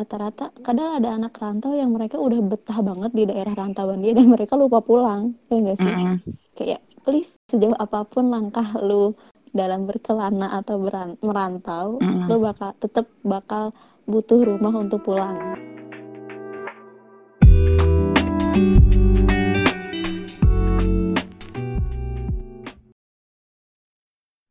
rata-rata kadang ada anak rantau yang mereka udah betah banget di daerah rantauan dia dan mereka lupa pulang ya enggak sih Mm-mm. kayak please sejauh apa pun langkah lu dalam berkelana atau merantau Mm-mm. lu bakal tetap bakal butuh rumah untuk pulang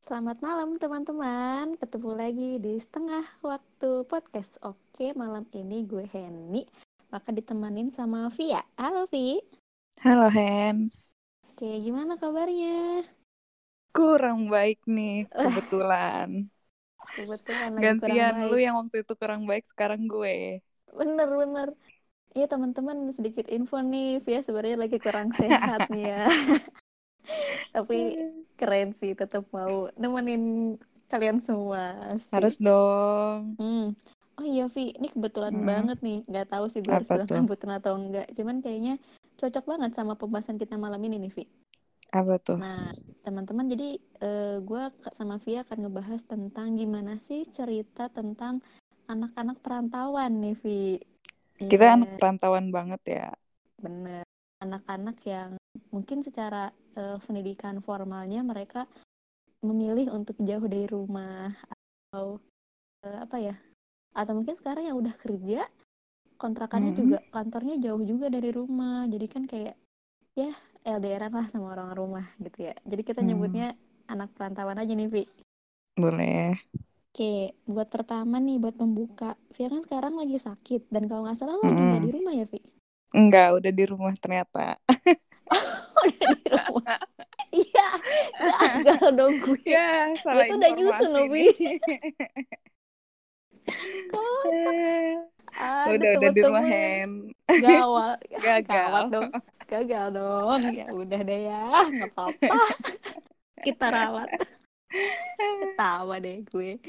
Selamat malam teman-teman, ketemu lagi di setengah waktu podcast. Oke, malam ini gue Henny, maka ditemanin sama Via. Halo Vi. Halo Hen, Oke, gimana kabarnya? kurang baik nih kebetulan. Kebetulan lagi Gantian kurang lu yang waktu itu kurang baik, sekarang gue. Bener-bener. Iya teman-teman, sedikit info nih, Via sebenarnya lagi kurang sehat nih ya. Tapi keren sih, tetap mau nemenin kalian semua. Asik. Harus dong. Hmm. Oh iya Vi, ini kebetulan Hmm. banget nih. Nggak tahu sih gue harus bilang kebetulan atau enggak. Cuman kayaknya cocok banget sama pembahasan kita malam ini nih Vi. Apa tuh? Nah, teman-teman jadi eh, gue sama Via akan ngebahas tentang gimana sih cerita tentang anak-anak perantauan nih Vi. Kita Iya, anak perantauan banget ya. bener. Anak-anak yang mungkin secara eh, pendidikan formalnya mereka memilih untuk jauh dari rumah atau eh, apa ya? Atau mungkin sekarang yang udah kerja kontrakannya Mm-mm. juga kantornya jauh juga dari rumah. Jadi kan kayak ya LDRan lah sama orang rumah gitu ya. Jadi kita Hmm. nyebutnya anak perantauan aja nih, Vi. Boleh. Oke, buat pertama nih buat pembuka. Via kan sekarang lagi sakit dan kalau nggak salah lo lagi nggak Mm-mm. di rumah ya, Vi? Enggak, udah di rumah ternyata. udah di rumah. Iya, gagal dong gue. ya, salah tuh udah nyusun loh. Kocak. Udah udah di rumah. Hen. Gawat. Gagal. Gawat dong. Gagal dong. Ya udah deh ya, nggak apa-apa. Kita rawat. Ketawa deh gue.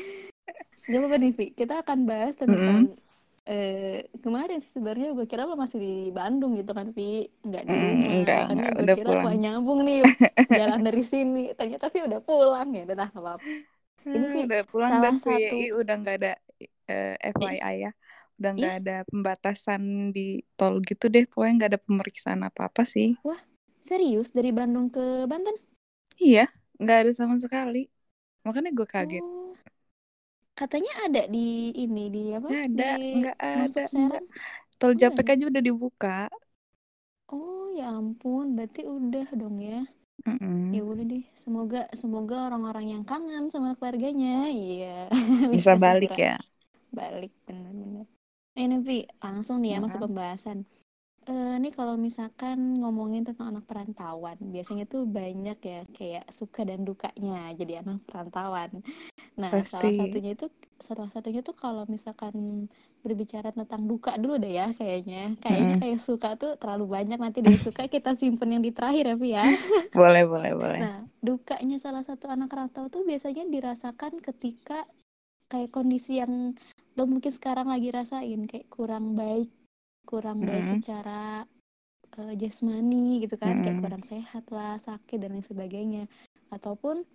Gak apa-apa nih, Vi. Kita akan bahas tentang eh kemarin sih sebenarnya gue kira lo masih di Bandung gitu kan, Vi. Nggak di Mm, enggak, Makanya enggak, gue udah kira pulang. wah nyambung nih jalan dari sini. Ternyata Vi udah pulang ya. Udah nggak apa-apa. Ini, Vi, Hmm, udah pulang salah dan satu VI udah nggak ada eh, FYI ya udah nggak ada pembatasan di tol gitu deh pokoknya nggak ada pemeriksaan apa apa sih serius dari Bandung ke Banten? iya nggak ada sama sekali makanya gue kaget Oh, katanya ada di ini di apa? nggak ada Di nggak ada masuk tol nggak Japek aja udah dibuka Oh ya ampun, berarti udah dong ya. Mm-mm. Ya udah deh, semoga semoga orang-orang yang kangen sama keluarganya, iya bisa bisa balik segera ya balik benar-benar. Eh nih Vi, langsung nih ya masuk Heeh. pembahasan. Eh ini kalau misalkan ngomongin tentang anak perantauan, biasanya tuh banyak ya kayak suka dan dukanya jadi anak perantauan. Nah, salah pasti satunya itu salah satunya tuh kalau misalkan berbicara tentang duka dulu deh ya kayaknya. Kayaknya Mm-mm. kayak suka tuh terlalu banyak nanti dari suka kita simpen yang di terakhir ya ya. boleh boleh boleh Nah, dukanya salah satu anak rantau tuh biasanya dirasakan ketika kayak kondisi yang lo mungkin sekarang lagi rasain kayak kurang baik, kurang baik Mm-mm. secara eh, jasmani gitu kan, kayak Mm-mm. kurang sehat lah, sakit dan lain sebagainya. Ataupun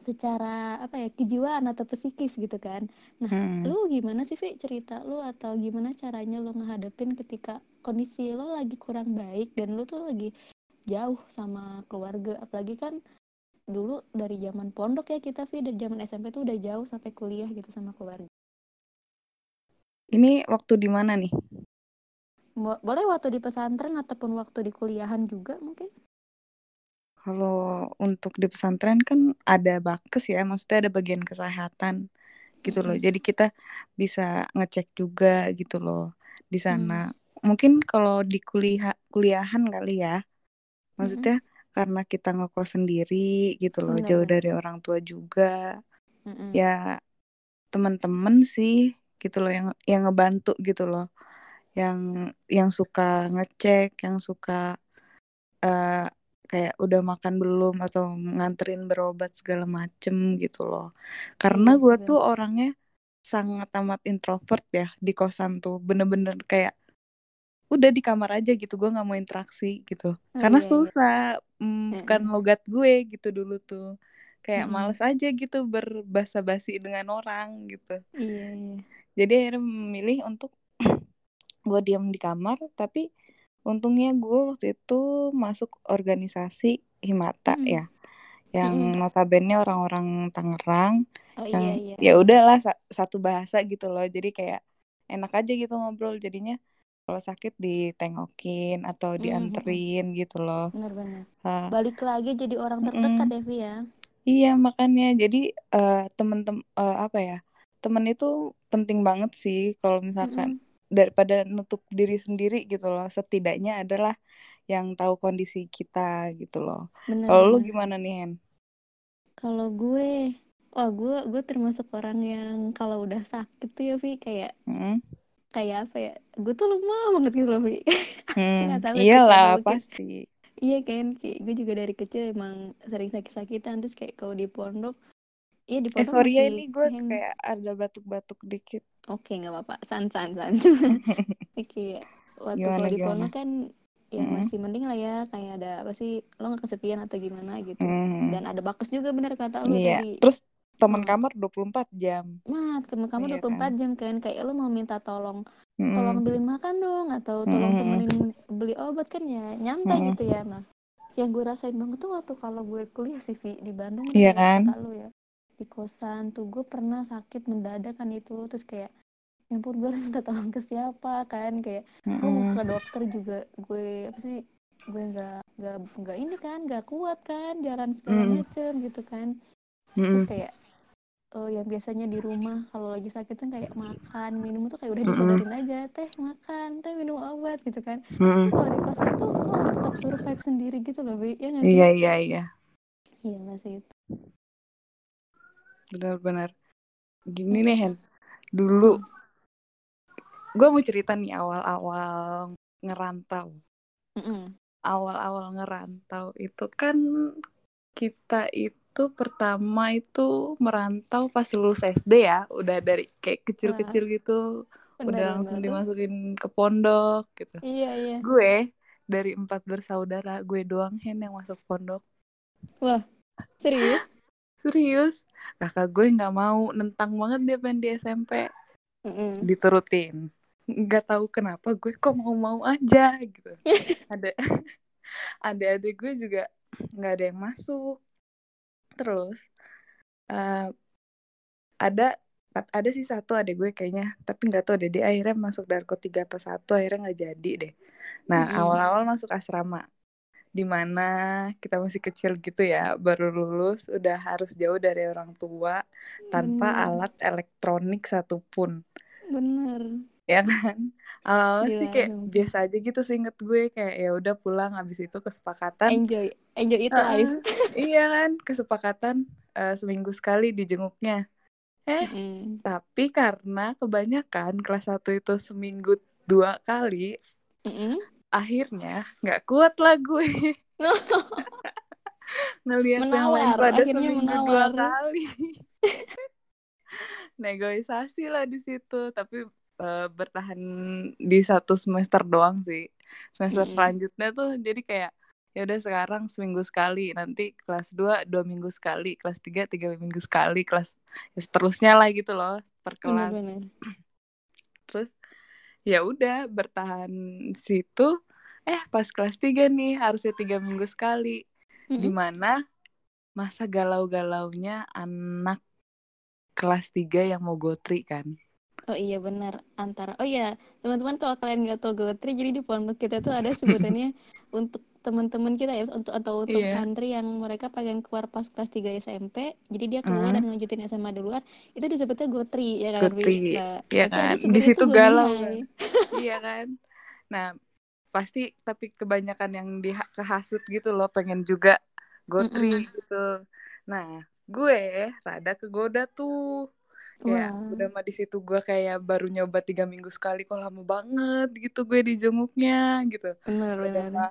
secara apa ya, kejiwaan atau psikis gitu kan. Nah, Mm-mm. lu gimana sih Vi cerita lu atau gimana caranya lo ngehadapin ketika kondisi lo lagi kurang baik dan lu tuh lagi jauh sama keluarga apalagi kan dulu dari zaman pondok ya kita Vi dari zaman SMP tuh udah jauh sampai kuliah gitu sama keluarga ini waktu di mana nih boleh waktu di pesantren ataupun waktu di kuliahan juga mungkin kalau untuk di pesantren kan ada bakes ya maksudnya ada bagian kesehatan gitu loh. Jadi kita bisa ngecek juga gitu loh di Hmm. sana. Mungkin kalau di kuliah kuliahan kali ya. Maksudnya karena kita ngekos sendiri gitu loh, jauh bener-bener dari orang tua juga. Mm-mm. Ya teman-teman sih gitu loh yang yang ngebantu gitu loh. Yang yang suka ngecek, yang suka eh kayak udah makan belum atau nganterin berobat segala macem gitu loh. Karena iya gue tuh orangnya sangat amat introvert ya di kosan tuh. Bener-bener kayak udah di kamar aja gitu gue nggak mau interaksi gitu. Oh karena iya iya. susah mm, bukan logat gue gitu dulu tuh. Kayak Mm-mm. males aja gitu berbasa-basi dengan orang gitu. Iya iya. Jadi akhirnya memilih untuk gue diam di kamar tapi untungnya gue waktu itu masuk organisasi Himata Hmm. ya yang Mm-mm. notabene orang-orang Tangerang Oh yang iya iya. ya udahlah sa- satu bahasa gitu loh jadi kayak enak aja gitu ngobrol jadinya kalau sakit ditengokin atau Mhm. dianterin gitu loh Benar-benar. Ah, Balik lagi jadi orang terdekat ya Vi ya. iya makanya jadi eh, temen-temen eh, apa ya temen itu penting banget sih kalau misalkan Mm-mm. Daripada nutup diri sendiri gitu loh setidaknya adalah yang tahu kondisi kita gitu loh kalau lu gimana nih Hen? Kalau gue, wah gue gue termasuk orang yang kalau udah sakit tuh ya Vi kayak Hmm? kayak apa ya? Gue tuh lemah banget gitu loh Vi. Nggak tahu iyalah pasti Iya kan, kayak gue juga dari kecil emang sering sakit-sakitan terus kayak kalau di pondok, iya di eh pondok sorry ya ini gue yang kayak ada batuk-batuk dikit oke nggak apa-apa, san san san. Oke, waktu gimana kalau di pondok kan ya Hmm, masih mending lah ya kayak ada apa sih lo nggak kesepian atau gimana gitu hmm. dan ada bakes juga bener kata lu Iya, tadi terus teman Hmm. kamar 24 jam. Mat, kamu kamu Iya 24 kan? jam kan kayak lo mau minta tolong tolong Mm-mm. beliin makan dong atau tolong Mm-mm. temenin beli obat kan ya nyantai Mm-mm. gitu ya nah yang gue rasain banget tuh waktu kalau gue kuliah sih Vi, di Bandung Iya kayak kan? kata lu ya di kosan tuh gue pernah sakit mendadak kan itu terus kayak ya ampun gue harus minta tolong ke siapa kan kayak gue mau ke dokter juga gue apa sih gue nggak nggak nggak ini kan nggak kuat kan jalan segala Mm-mm. macem gitu kan terus Mm-mm. kayak eh, yang biasanya di rumah kalau lagi sakit tuh kayak makan minum tuh kayak udah disodorin aja teh makan teh minum obat gitu kan Mm-mm. tapi kalau di kosan tuh lo harus tetap survive sendiri gitu loh Bi. ya nggak Iya iya iya, iya nggak sih benar-benar. Gini nih Hen, dulu Mm. Gue mau cerita nih awal-awal ngerantau. Mm-mm. Awal-awal ngerantau itu kan kita itu pertama itu merantau pas lulus SD ya, udah dari kayak kecil-kecil gitu, udah langsung dimasukin ke pondok gitu. iya iya Gue dari empat bersaudara, gue doang Hen yang masuk pondok. wah serius Serius, kakak gue nggak mau, nentang banget dia pengen di SMP, Mm-mm. diturutin. Nggak tahu kenapa gue kok mau-mau aja gitu. Ada adik-adik gue juga nggak ada yang masuk. Terus eh, ada ada sih satu adik gue kayaknya, tapi nggak tahu deh dia akhirnya masuk Darko tiga apa satu akhirnya nggak jadi deh. Nah awal-awal masuk asrama, di mana kita masih kecil gitu ya, baru lulus udah harus jauh dari orang tua tanpa bener alat elektronik satupun, bener ya kan? Awalnya sih gila kayak biasa aja gitu sih inget gue kayak ya udah pulang habis itu kesepakatan, enjoy enjoy it life Heeh, iya kan kesepakatan eh, seminggu sekali dijenguknya. Eh Mm-mm. tapi karena kebanyakan kelas 1 itu seminggu dua kali, Mm-mm. akhirnya nggak kuat lah gue. ngelihat yang lain pada akhirnya seminggu dua menawar kali negosiasi lah di situ tapi eh, bertahan di satu semester doang sih. Semester Mm-mm. selanjutnya tuh jadi kayak ya udah sekarang seminggu sekali nanti kelas 2 dua minggu sekali kelas 3 tiga minggu sekali kelas ya seterusnya lah gitu loh per kelas. terus ya udah bertahan situ. Eh pas kelas 3 nih harusnya tiga minggu sekali. Mm-mm. di mana masa galau-galaunya anak kelas 3 yang mau gotri kan Oh iya benar antara oh iya teman-teman kalau kalian nggak tahu Gotri jadi di pondok kita tuh ada sebutannya untuk teman-teman kita ya untuk atau untuk iya. santri yang mereka pengen keluar pas kelas 3 SMP jadi dia keluar dan mm, ngelanjutin SMA di luar itu disebutnya Gotri ya kan gotri nah ya kan? di situ galau kan? Iya kan? Nah pasti tapi kebanyakan yang di kehasut gitu loh pengen juga gotri Mm-mm. gitu. Nah gue rada kegoda tuh kayak udah mah di situ gue kayak baru nyoba tiga minggu sekali kok lama banget gitu gue di jenguknya gitu udah benar-benar mah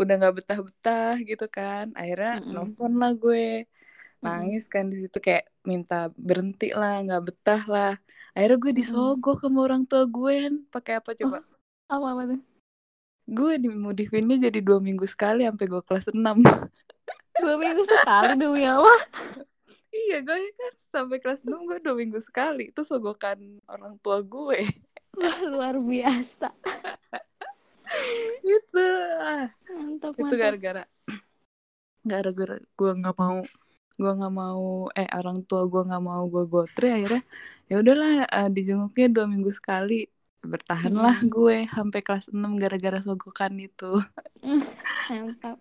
udah nggak betah-betah gitu kan. Akhirnya Mm-mm. nelfon lah gue nangis kan di situ kayak minta berhenti lah nggak betah lah. Akhirnya gue disogok sama orang tua gue kan pakai apa oh coba apa apa tuh? Gue dimodifinnya jadi dua minggu sekali sampai gue kelas 6 dua minggu sekali demi apa iya gue kan sampai kelas 6 gue dua minggu sekali. Itu sogokan orang tua gue. Wah, luar biasa. gitu. Ah, Mantap, itu gara-gara gara-gara gue nggak mau gue nggak mau eh orang tua gue nggak mau gue gotre akhirnya ya udahlah eh, dijenguknya dua minggu sekali. Bertahanlah Mm-mm. gue sampai kelas 6 gara-gara sogokan itu. Mantap.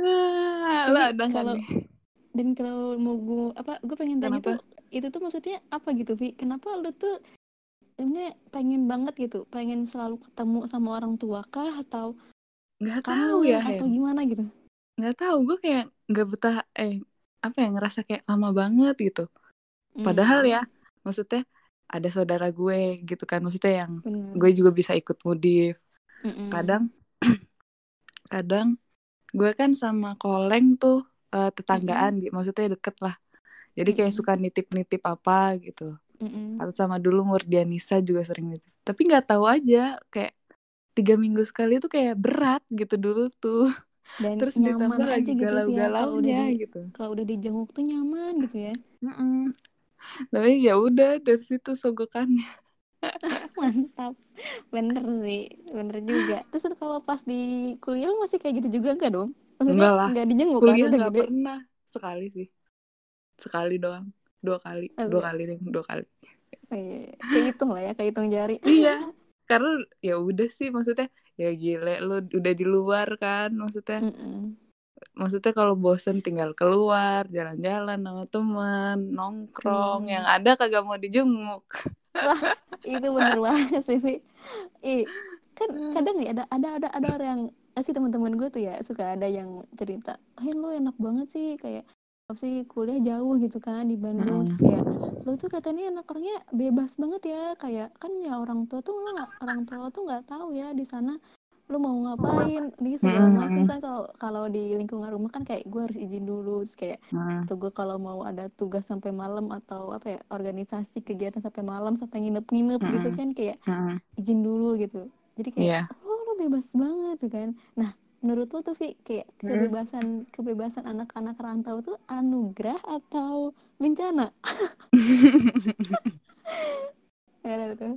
Ah, ada nggak kalau- nih Dan kalau mau gue apa gue pengen tanya Kenapa? tuh itu tuh maksudnya apa gitu, Vi? Kenapa lu tuh ini pengen banget gitu, pengen selalu ketemu sama orang tua kah atau nggak kamu tahu ya atau gimana gitu? nggak tahu gue kayak nggak betah eh apa ya ngerasa kayak lama banget gitu padahal Hmm, ya maksudnya ada saudara gue gitu kan maksudnya yang bener. gue juga bisa ikut mudif Mm-mm. kadang kadang gue kan sama koleng tuh eh, tetanggaan gitu maksudnya deket lah jadi kayak Mm-mm. suka nitip-nitip apa gitu Mm-mm. atau sama dulu Murdianisa juga sering nitip tapi nggak tahu aja kayak tiga minggu sekali tuh kayak berat gitu dulu tuh Dan terus nyaman ditambah aja lagi gitu Vi ya kalau udah galau-galaunya di gitu kalau udah dijenguk tuh nyaman gitu ya. Tapi ya udah dari situ sogokannya Mantap. Bener sih, bener juga. Terus kalau pas di kuliah masih kayak gitu juga enggak dong? Maksudnya Enggak lah. enggak dijenguk kan kuliah udah gede. pernah sekali sih sekali doang dua kali Oh, dua iya. kali deh dua kali Oh, iya, iya. Kehitung lah ya, kehitung jari. iya karena ya udah sih maksudnya ya gile lu udah di luar kan maksudnya Mm-mm. maksudnya kalau bosen tinggal keluar jalan-jalan sama teman nongkrong Hmm. yang ada kagak mau dijenguk Itu bener banget sih, Vi. Ih, kan kadang ya ada ada ada ada orang yang sih teman-teman gue tuh ya suka ada yang cerita, "Hen lu enak banget sih kayak apa sih kuliah jauh gitu kan di Bandung terus kayak lu tuh katanya anak orangnya bebas banget ya kayak kan ya orang tua tuh lu nggak orang tua tuh nggak tahu ya di sana lu mau ngapain di segala Mm-mm. macam kan kalau kalau di lingkungan rumah kan kayak gue harus izin dulu terus kayak Hmm. tuh gue kalau mau ada tugas sampai malam atau apa ya organisasi kegiatan sampai malam sampai nginep-nginep gitu Mm-mm. kan kayak Hmm. izin dulu gitu jadi kayak Iya. Oh bebas banget kan. Nah menurut lu tuh Vi kayak Hmm. kebebasan kebebasan anak-anak rantau tuh anugerah atau bencana? Gak ada tuh.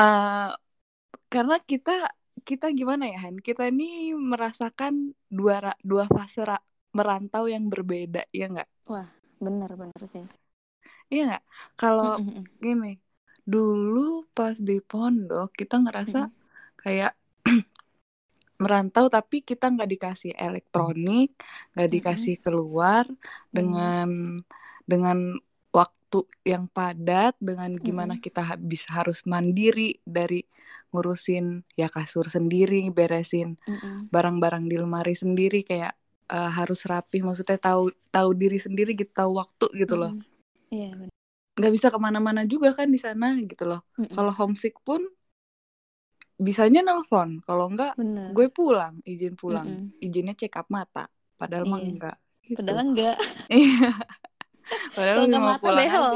Eh, karena kita kita gimana ya Han? Kita ini merasakan dua dua fase ra- merantau yang berbeda ya nggak? Bener bener sih. Iya nggak? Kalau gini dulu pas di pondok kita ngerasa kayak merantau tapi kita nggak dikasih elektronik nggak dikasih keluar dengan dengan waktu yang padat dengan gimana Mm-mm. kita ha- bisa harus mandiri dari ngurusin ya kasur sendiri beresin barang-barang di lemari sendiri kayak eh, harus rapih maksudnya tahu tahu diri sendiri gitu tahu waktu gitu loh. Iya bener nggak bisa ke mana-mana juga kan di sana gitu loh. Mm-mm. kalau homesick pun bisanya nelpon kalau enggak bener. gue pulang izin pulang. Mm-mm. izinnya check up mata padahal mah Iya. enggak gitu. Padahal enggak. Iya. Padahal kalau lebih nggak mau mata pulang behel.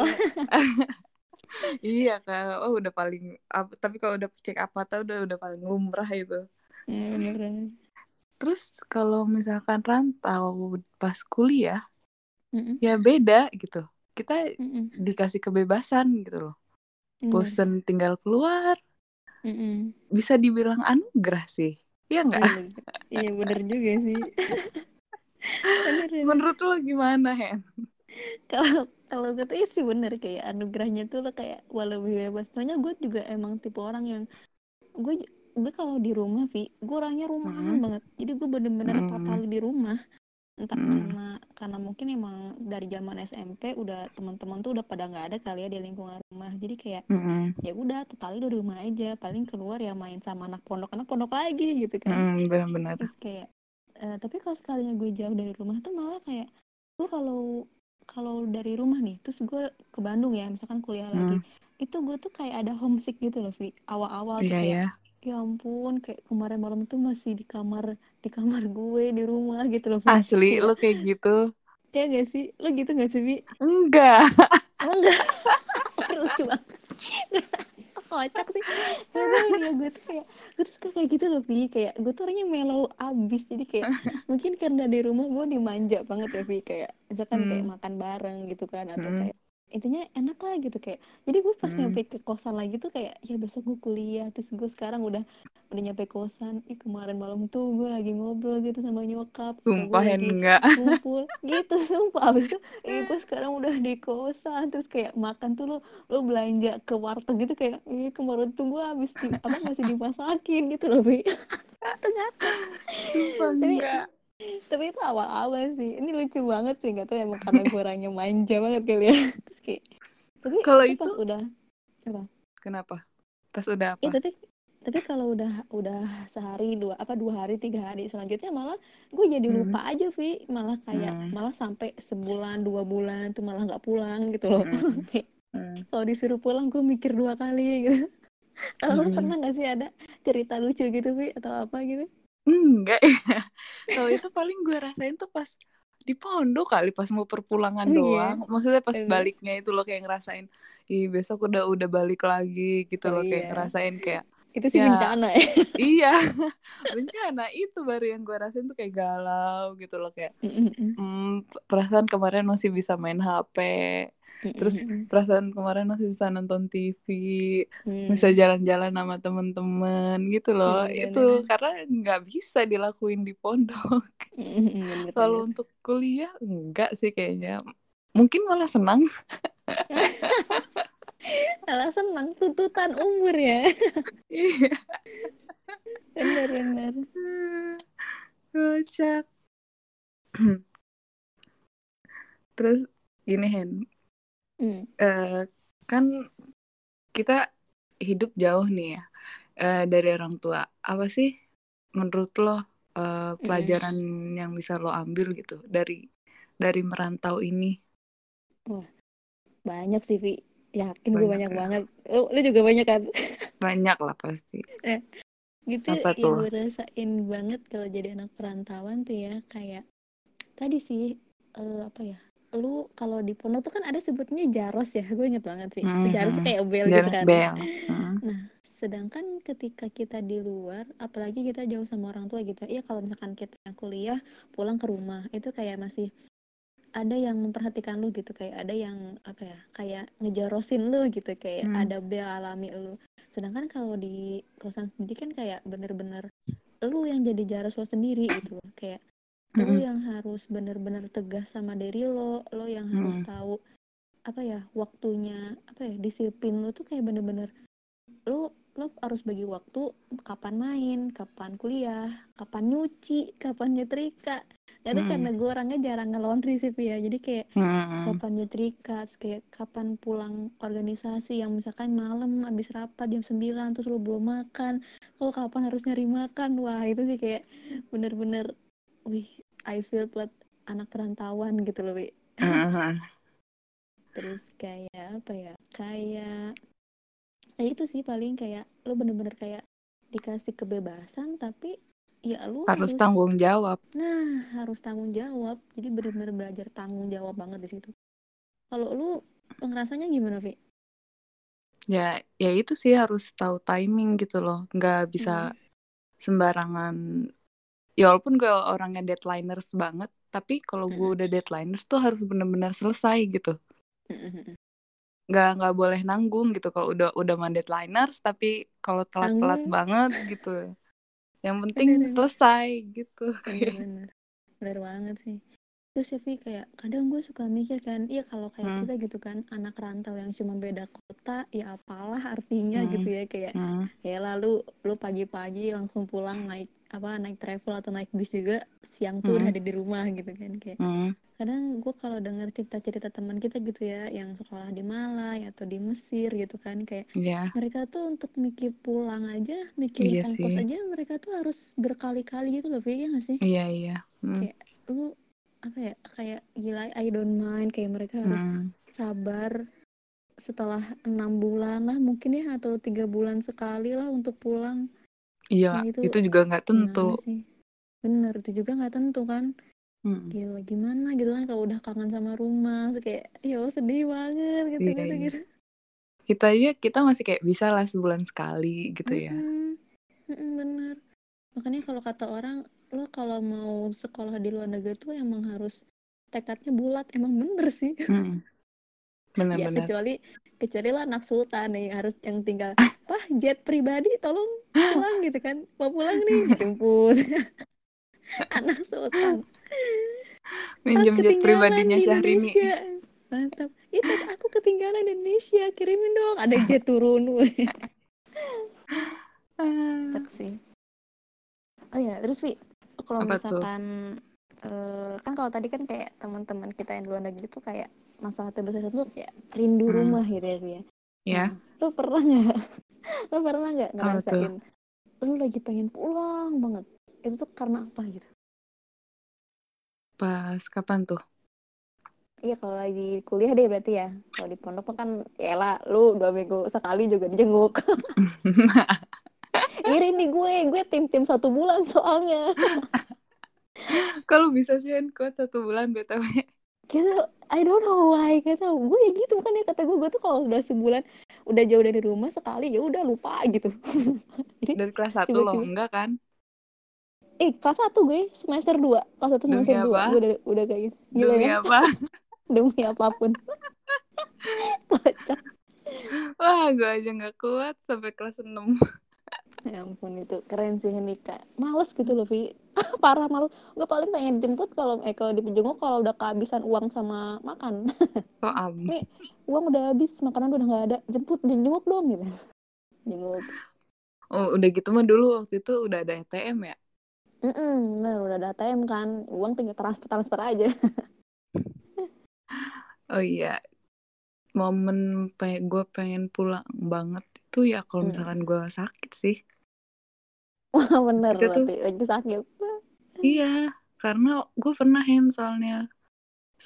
iya kan oh udah paling ap- tapi kalau udah check up mata udah udah paling lumrah itu. Iya, terus kalau misalkan rantau pas kuliah Mm-mm. ya beda gitu. Kita Mm-mm. dikasih kebebasan gitu loh. Bosen tinggal keluar Mm-mm. bisa dibilang anugerah sih Iya enggak Iya, iya bener juga sih bener, bener. menurut lo gimana Hen kalau kalau gue tuh sih bener kayak anugerahnya tuh lo kayak walau lebih bebas soalnya gue juga emang tipe orang yang gue gue kalau di rumah Vi gue orangnya rumahan Mm. banget jadi gue bener-bener Mm. total di rumah entah Mm. karena karena mungkin emang dari zaman SMP udah teman-teman tuh udah pada nggak ada kali ya di lingkungan rumah. Jadi kayak Mm-mm. ya udah totalnya udah di rumah aja. Paling keluar ya main sama anak pondok. Anak pondok lagi gitu kan. Mm, benar-benar. Terus kayak eh, tapi kalau sekalinya gue jauh dari rumah tuh malah kayak gue kalau kalau dari rumah nih terus gue ke Bandung ya misalkan kuliah lagi itu gue tuh kayak ada homesick gitu loh Vi awal-awal tuh iya kayak ya ya ampun kayak kemarin malam tuh masih di kamar di kamar gue di rumah gitu loh asli Kayak- lo kayak gitu? Ya gak sih? Lo gitu gak sih Vi enggak. Enggak. Lucu banget. Kocak sih. Tau ya gue tuh kayak gue tuh suka kayak gitu loh Vi kayak gue tuh orangnya mellow abis. Jadi kayak mungkin karena di rumah gue dimanja banget ya Vi kayak misalkan kayak Hmm. makan bareng gitu kan atau Hmm. kayak intinya enak lah gitu kayak jadi gue pas Hmm. nyampe ke kosan lagi tuh kayak ya besok gue kuliah terus gue sekarang udah udah nyampe kosan ih kemarin malam tuh gue lagi ngobrol gitu sama nyokap gue Sumpah lagi enggak. kumpul gitu sumpah abis itu ih gue sekarang udah di kosan terus kayak makan tuh lo lo belanja ke warteg gitu kayak ih kemarin tuh gue habis di, apa masih dimasakin gitu loh bi ternyata Sumpah Tapi- enggak. Tapi itu awal-awal sih ini lucu banget sih nggak tahu emang karena gue orangnya manja banget kali ya terus kayak tapi Kalau pas itu- udah Kenapa? Pas udah apa? tapi tapi kalau udah udah sehari dua apa dua hari tiga hari selanjutnya malah gue jadi Hmm. lupa aja Vi malah kayak Hmm. malah sampai sebulan dua bulan tuh malah nggak pulang gitu loh Hmm. Hmm. kalau disuruh pulang gue mikir dua kali gitu kalau lu Hmm. pernah gak sih ada cerita lucu gitu Vi atau apa gitu Enggak ya. Kalau itu paling gue rasain tuh pas di pondok kali pas mau perpulangan Oh, iya. doang. Maksudnya pas Iya. baliknya itu loh kayak ngerasain, ih besok udah udah balik lagi gitu Oh, loh kayak iya. ngerasain kayak itu sih Ya. bencana ya iya bencana itu baru yang gue rasain tuh kayak galau gitu loh kayak hmm, perasaan kemarin masih bisa main HP Terus perasaan kemarin masih bisa nonton TV Hmm. bisa jalan-jalan sama temen-temen gitu loh. Iya, itu bener. karena nggak bisa dilakuin di pondok. Kalau untuk kuliah enggak sih kayaknya. Mungkin malah senang. Alah senang tuntutan umur ya. iya. Bener bener. kocak. Terus gini Hen Hmm. eh, kan kita hidup jauh nih ya eh, dari orang tua apa sih menurut lo eh, pelajaran yang bisa lo ambil gitu dari dari merantau ini Banyak sih Vi. Yakin gue Banyak ya. banget. Lu, lu juga banyak kan? banyak lah pasti Gitu Apa yang tuh? gue rasain banget kalau jadi anak perantauan tuh ya kayak tadi sih eh, apa ya? Lu kalau di pondok tuh kan ada sebutnya jaros ya. Gue inget banget sih. Mhm. Jaros tuh kayak bel gitu kan. bel Hmm. Sedangkan ketika kita di luar, apalagi kita jauh sama orang tua gitu, ya kalau misalkan kita kuliah pulang ke rumah, itu kayak masih ada yang memperhatikan lu gitu, kayak ada yang apa ya, kayak ngejarosin lu gitu, kayak Hmm. ada bel alami lu. Sedangkan kalau di kosan sendiri kan kayak bener-bener lu yang jadi jaros lo sendiri gitu, loh. kayak lu Mm-mm. yang harus bener-bener tegas sama diri lo, lo yang harus Mm. tahu apa ya waktunya, apa ya disiplin lu tuh kayak bener-bener lu lo harus bagi waktu kapan main, kapan kuliah, kapan nyuci, kapan nyetrika. Ya itu Mm. karena gue orangnya jarang nge-laundry sih ya. Jadi kayak Hmm. kapan nyetrika, terus kayak kapan pulang organisasi yang misalkan malam habis rapat jam 9 terus lu belum makan. Oh kapan harus nyari makan. Wah, itu sih kayak bener-bener wih, I feel buat anak perantauan gitu loh, Wi. Terus kayak apa ya? Kayak kayak itu sih paling kayak lu bener-bener kayak dikasih kebebasan tapi ya lu harus tanggung jawab Nah, harus tanggung jawab. Jadi benar-benar belajar tanggung jawab banget di situ. Kalau lu ngerasanya gimana, Vi? ya ya itu sih harus tahu timing gitu loh nggak bisa Hmm. sembarangan ya walaupun gue orangnya deadliners banget tapi kalau gue udah deadliners tuh harus benar-benar selesai gitu nggak nggak boleh nanggung gitu kalau udah udah mah deadliners tapi kalau telat-telat banget gitu yang penting Bener, selesai gitu Bener-bener. Bener banget sih. Terus ya, Vi, kayak kadang gue suka mikir kan, iya kalau kayak Hmm. kita gitu kan, anak rantau yang cuma beda kota, ya apalah artinya Hmm. gitu ya. Kayak, Hmm, ya lalu lu pagi-pagi langsung pulang naik apa naik travel atau naik bis juga siang tuh udah Hmm. ada di rumah gitu kan kayak hmm, kadang gue kalau denger cerita-cerita teman kita gitu ya yang sekolah di Malai atau di Mesir gitu kan kayak ya mereka tuh untuk mikir pulang aja mikirin Iya ongkos sih. aja mereka tuh harus berkali-kali gitu loh ya nggak sih? Iya iya. Hmm, kayak lu apa ya kayak gila I don't mind kayak mereka harus hmm, sabar setelah enam bulan lah mungkin ya atau tiga bulan sekali lah untuk pulang iya Nah, itu itu juga nggak tentu. gimana sih? Bener itu juga nggak tentu kan? Hmm, gila gimana gitu kan kalau udah kangen sama rumah terus kayak ya sedih banget gitu Iya, gitu iya. gitu. Kita ya kita masih kayak bisa lah sebulan sekali gitu ya. Mm-mm, bener. Makanya kalau kata orang lo kalau mau sekolah di luar negeri tuh emang harus tekadnya bulat. Emang bener sih. Hmm. ya benar-benar kecuali kecuali lah anak sultan nih harus yang tinggal pah jet pribadi tolong pulang gitu kan? Mau pulang nih dijemput. Anak sultan minjem jet pribadinya di Syahrini. Mantap. Itu aku ketinggalan di Indonesia kirimin dong. Ada jet turun. Cek sih. Oh ya terus Wi kalau misalkan eh, kan kalau tadi kan kayak teman-teman kita yang di luar negeri tuh kayak masalah terbesar itu kayak rindu Hmm. rumah gitu ya ya ya. Lu pernah nggak? Lu pernah nggak ngerasain lu lagi pengen pulang banget. Itu tuh karena apa gitu? Pas kapan tuh? Iya kalau lagi kuliah deh berarti ya. Kalau di pondok kan ya lah lu dua minggu sekali juga dijenguk. Iri nih gue gue tim tim satu bulan soalnya. Kalau bisa sih kuat satu bulan btw gitu I don't know why. Gak tau gue ya gitu kan ya kata gue gue tuh kalau udah sebulan udah jauh dari rumah sekali ya udah lupa gitu. Jadi dari kelas satu loh enggak kan? Eh kelas satu gue semester 2 kelas satu semester 2 apa? gue udah udah kayak gitu. Gila demi ya. apa? Demi apa pun. Kocak. Wah gue aja nggak kuat sampai kelas 6 ya ampun itu keren sih Nika males gitu loh Vi. Parah malu gue paling pengen jemput kalau eh kalau dijenguk kalau udah kehabisan uang sama makan. Am nih uang udah habis makanan udah nggak ada. Jemput jenguk dong gitu. Jenguk. Oh udah gitu mah dulu waktu itu udah ada ATM ya? Mm nah udah ada ATM kan. Uang tinggal transfer transfer aja. Oh iya. Momen pengen gue pengen pulang banget itu ya kalau Hmm. misalkan gue sakit sih wah bener Itu tuh- lagi sakit iya karena gue pernah Hen soalnya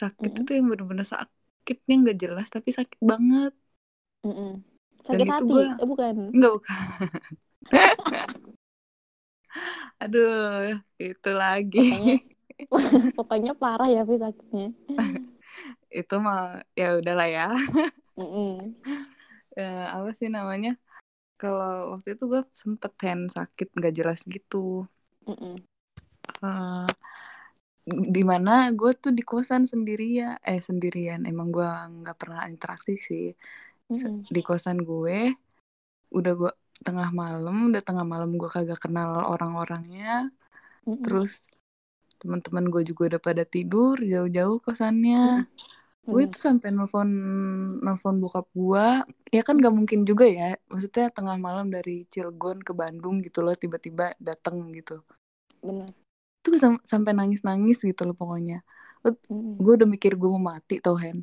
sakit Mm-mm. itu yang bener-bener sakitnya nggak jelas tapi sakit banget Mm-mm. sakit itu hati gua- eh, bukan Enggak bukan aduh itu lagi pokoknya pokoknya parah ya sakitnya itu mah ya udahlah ya Mm-mm. Eh, apa sih namanya? Kalau waktu itu gue sempet hand sakit nggak jelas gitu. Mm-mm. Eh, di mana gue tuh di kosan sendirian. Eh sendirian. Emang gue nggak pernah interaksi sih. Mm-mm. di kosan gue udah gue tengah malam udah tengah malam gue kagak kenal orang-orangnya. Mm-mm. terus teman-teman gue juga udah pada tidur jauh-jauh kosannya gue Bener. tuh sampai nelfon nelfon bokap gue ya kan gak mungkin juga ya maksudnya tengah malam dari Cilegon ke Bandung gitu loh tiba-tiba dateng gitu bener tuh sam- sampai nangis-nangis gitu loh pokoknya Mm-mm. gue udah mikir gue mau mati tau Hen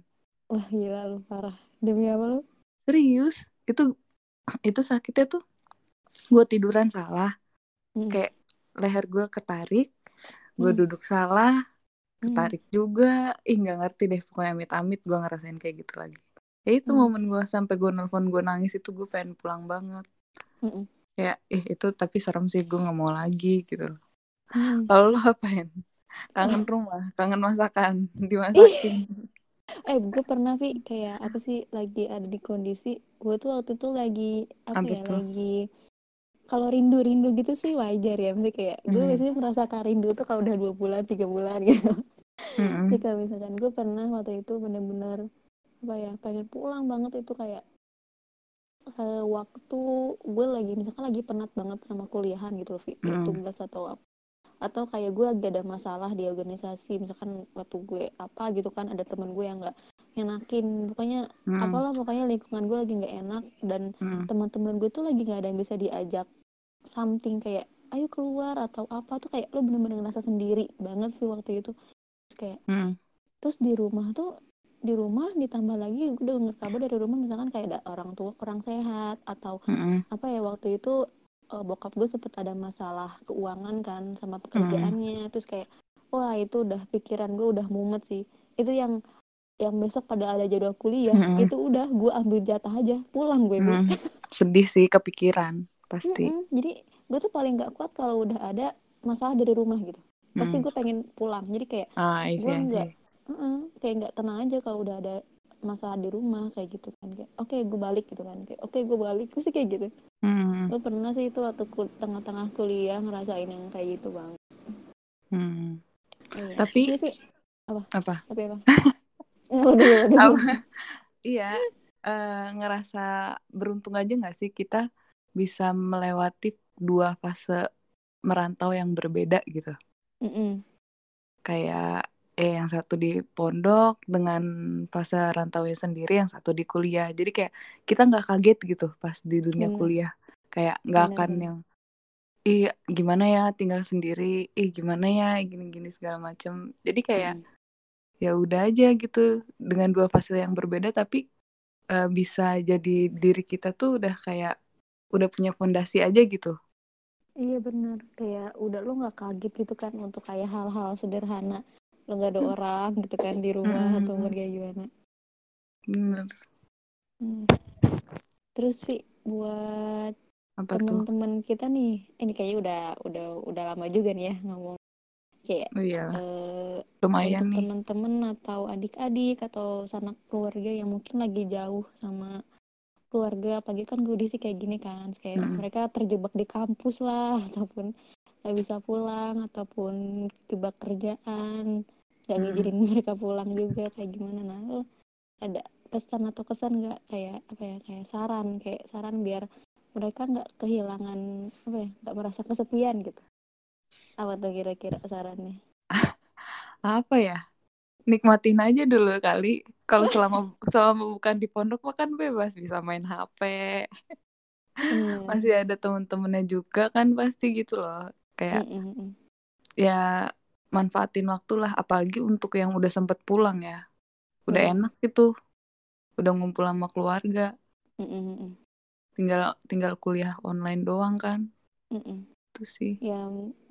wah gila lu parah demi apa lu serius itu itu sakitnya tuh gue tiduran salah Mm-mm. kayak leher gue ketarik gue Hmm. duduk salah Mm. ketarik juga ih nggak ngerti deh pokoknya amit-amit gue ngerasain kayak gitu lagi ya itu Hmm. momen gue sampai gue nelfon gue nangis itu gue pengen pulang banget Mm-mm. ya ih itu tapi serem sih gue nggak mau lagi gitu loh Mm. kalau lo apain kangen rumah kangen masakan dimasakin eh gue pernah Vi kayak apa sih lagi ada di kondisi gue tuh waktu itu lagi apa Apa ya lagi kalau rindu rindu gitu sih wajar ya maksudnya kayak gue Mhm. biasanya merasakan rindu tuh kalau udah dua bulan tiga bulan gitu Mm-mm. Jadi kalau misalkan gue pernah waktu itu bener-bener apa ya pengen pulang banget itu kayak eh, waktu gue lagi misalkan lagi penat banget sama kuliahan gitu loh Mm. tugas atau apa atau kayak gue lagi ada masalah di organisasi misalkan waktu gue apa gitu kan ada teman gue yang nggak ngenakin pokoknya Mm. apalah pokoknya lingkungan gue lagi nggak enak dan Mm. teman-teman gue tuh lagi nggak ada yang bisa diajak something kayak ayo keluar atau apa tuh kayak lo bener-bener ngerasa sendiri banget sih waktu itu Terus kayak Mm. terus di rumah tuh di rumah ditambah lagi gue denger kabar dari rumah misalkan kayak ada orang tua kurang sehat atau Mm-mm. apa ya waktu itu eh, bokap gue sempet ada masalah keuangan kan sama pekerjaannya terus kayak wah itu udah pikiran gue udah mumet sih itu yang yang besok pada ada jadwal kuliah Mm-mm. itu udah gue ambil jatah aja pulang gue. Mm. sedih sih kepikiran pasti Mm-mm. jadi gue tuh paling nggak kuat kalau udah ada masalah dari rumah gitu pasti Mm. gue pengen pulang jadi kayak ah gue nggak Heeh, kayak nggak tenang aja kalau udah ada masalah di rumah kayak gitu kan kayak oke gue balik gitu kan kayak oke gue balik pasti kayak gitu Mm. gue pernah sih itu waktu kul- tengah-tengah kuliah ngerasain yang kayak gitu bang Mm. Iya. Tapi- Iya sih apa tapi apa Apa iya uh, ngerasa beruntung aja nggak sih kita bisa melewati dua fase merantau yang berbeda gitu? Mm -mm. kayak eh yang satu di pondok dengan fase rantaunya sendiri yang satu di kuliah. Jadi kayak kita nggak kaget gitu pas di dunia Bener. kuliah. Kayak nggak akan yang ih gimana ya tinggal sendiri. Ih gimana ya gini-gini segala macam jadi kayak Mm. Ya udah aja gitu dengan dua fase yang berbeda tapi uh, bisa jadi diri kita tuh udah kayak udah punya fondasi aja gitu. Iya bener. Kayak udah lo nggak kaget gitu kan untuk kayak hal-hal sederhana. Lo nggak ada orang gitu kan di rumah Mm-mm. atau kayak gimana. bener. Hmm. Terus Vi buat apa tuh? teman-teman kita nih, ini kayaknya udah udah udah lama juga nih ya ngomong kayak oh iya. eh, lumayan untuk teman-teman atau adik-adik atau sanak keluarga yang mungkin lagi jauh sama keluarga pagi kan gue sih kayak gini kan kayak Mm-mm. mereka terjebak di kampus lah ataupun nggak bisa pulang ataupun kebak kerjaan nggak ngizinin mereka pulang juga kayak gimana. Nah lo ada pesan atau kesan nggak? Kayak apa ya kayak saran kayak saran biar mereka nggak kehilangan apa ya nggak merasa kesepian gitu apa tuh kira-kira sarannya apa ya nikmatin aja dulu kali kalau selama selama bukan di pondok mah kan bebas bisa main HP Bener. masih ada temen-temennya juga kan pasti gitu loh kayak Mm, mm, mm. ya manfaatin waktu lah apalagi untuk yang udah sempet pulang ya udah Bener. enak gitu udah ngumpul sama keluarga Mm, mm, mm, mm. tinggal tinggal kuliah online doang kan Mm, mm. Itu sih. Ya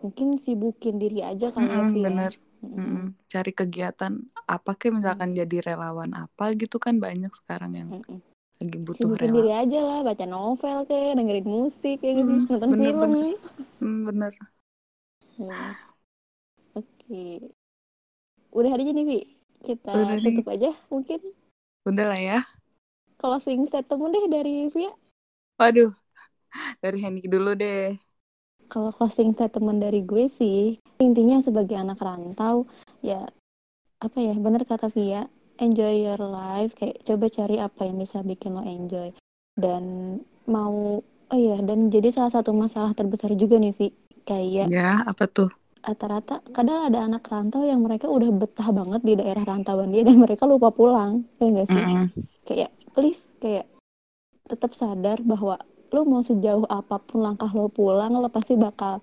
mungkin sibukin diri aja ya Mm-mm, Vi ya. bener. Mm, mm, Mm-mm. cari kegiatan apa kayak misalkan jadi relawan apa gitu kan banyak sekarang yang mm, mm. lagi butuh sibukin relawan diri aja lah baca novel kayak dengerin musik kayak gitu Mm, nonton bener, film. bener. Hmm, bener. Hmm. oke. Udah hari ini Vi kita Udah nih. tutup aja mungkin. Udah lah ya. Closing statement deh dari Via. Waduh dari Henny dulu deh kalau closing statement dari gue sih intinya sebagai anak rantau ya apa ya bener kata Via enjoy your life kayak coba cari apa yang bisa bikin lo enjoy. Dan mau oh iya dan jadi salah satu masalah terbesar juga nih Vi kayak ya apa tuh? rata-rata kadang ada anak rantau yang mereka udah betah banget di daerah rantauan dia dan mereka lupa pulang ya enggak sih? Mm-mm. kayak please kayak tetap sadar bahwa lu mau sejauh apa pun langkah lo pulang lo pasti bakal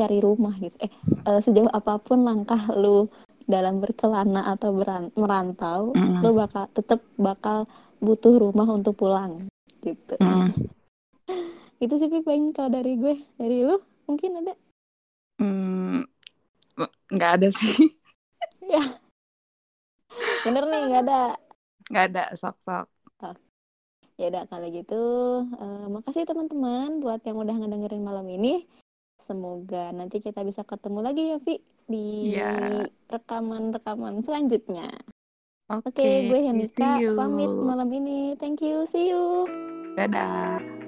cari rumah gitu. Eh eh, sejauh apa pun langkah lu dalam berkelana atau beran- merantau Mm-mm. lo bakal tetap bakal butuh rumah untuk pulang gitu. Mm-mm. itu sih paling kalau dari gue. Dari lu mungkin ada? Hmm, nggak ada sih. Bener nih nggak ada. Nggak ada sok-sok ya udah kalau gitu eh, makasih teman-teman buat yang udah ngedengerin malam ini. Semoga nanti kita bisa ketemu lagi ya Vi di Iya. rekaman-rekaman selanjutnya. Oke oke gue see Henika you. pamit malam ini. Thank you see you. Dadah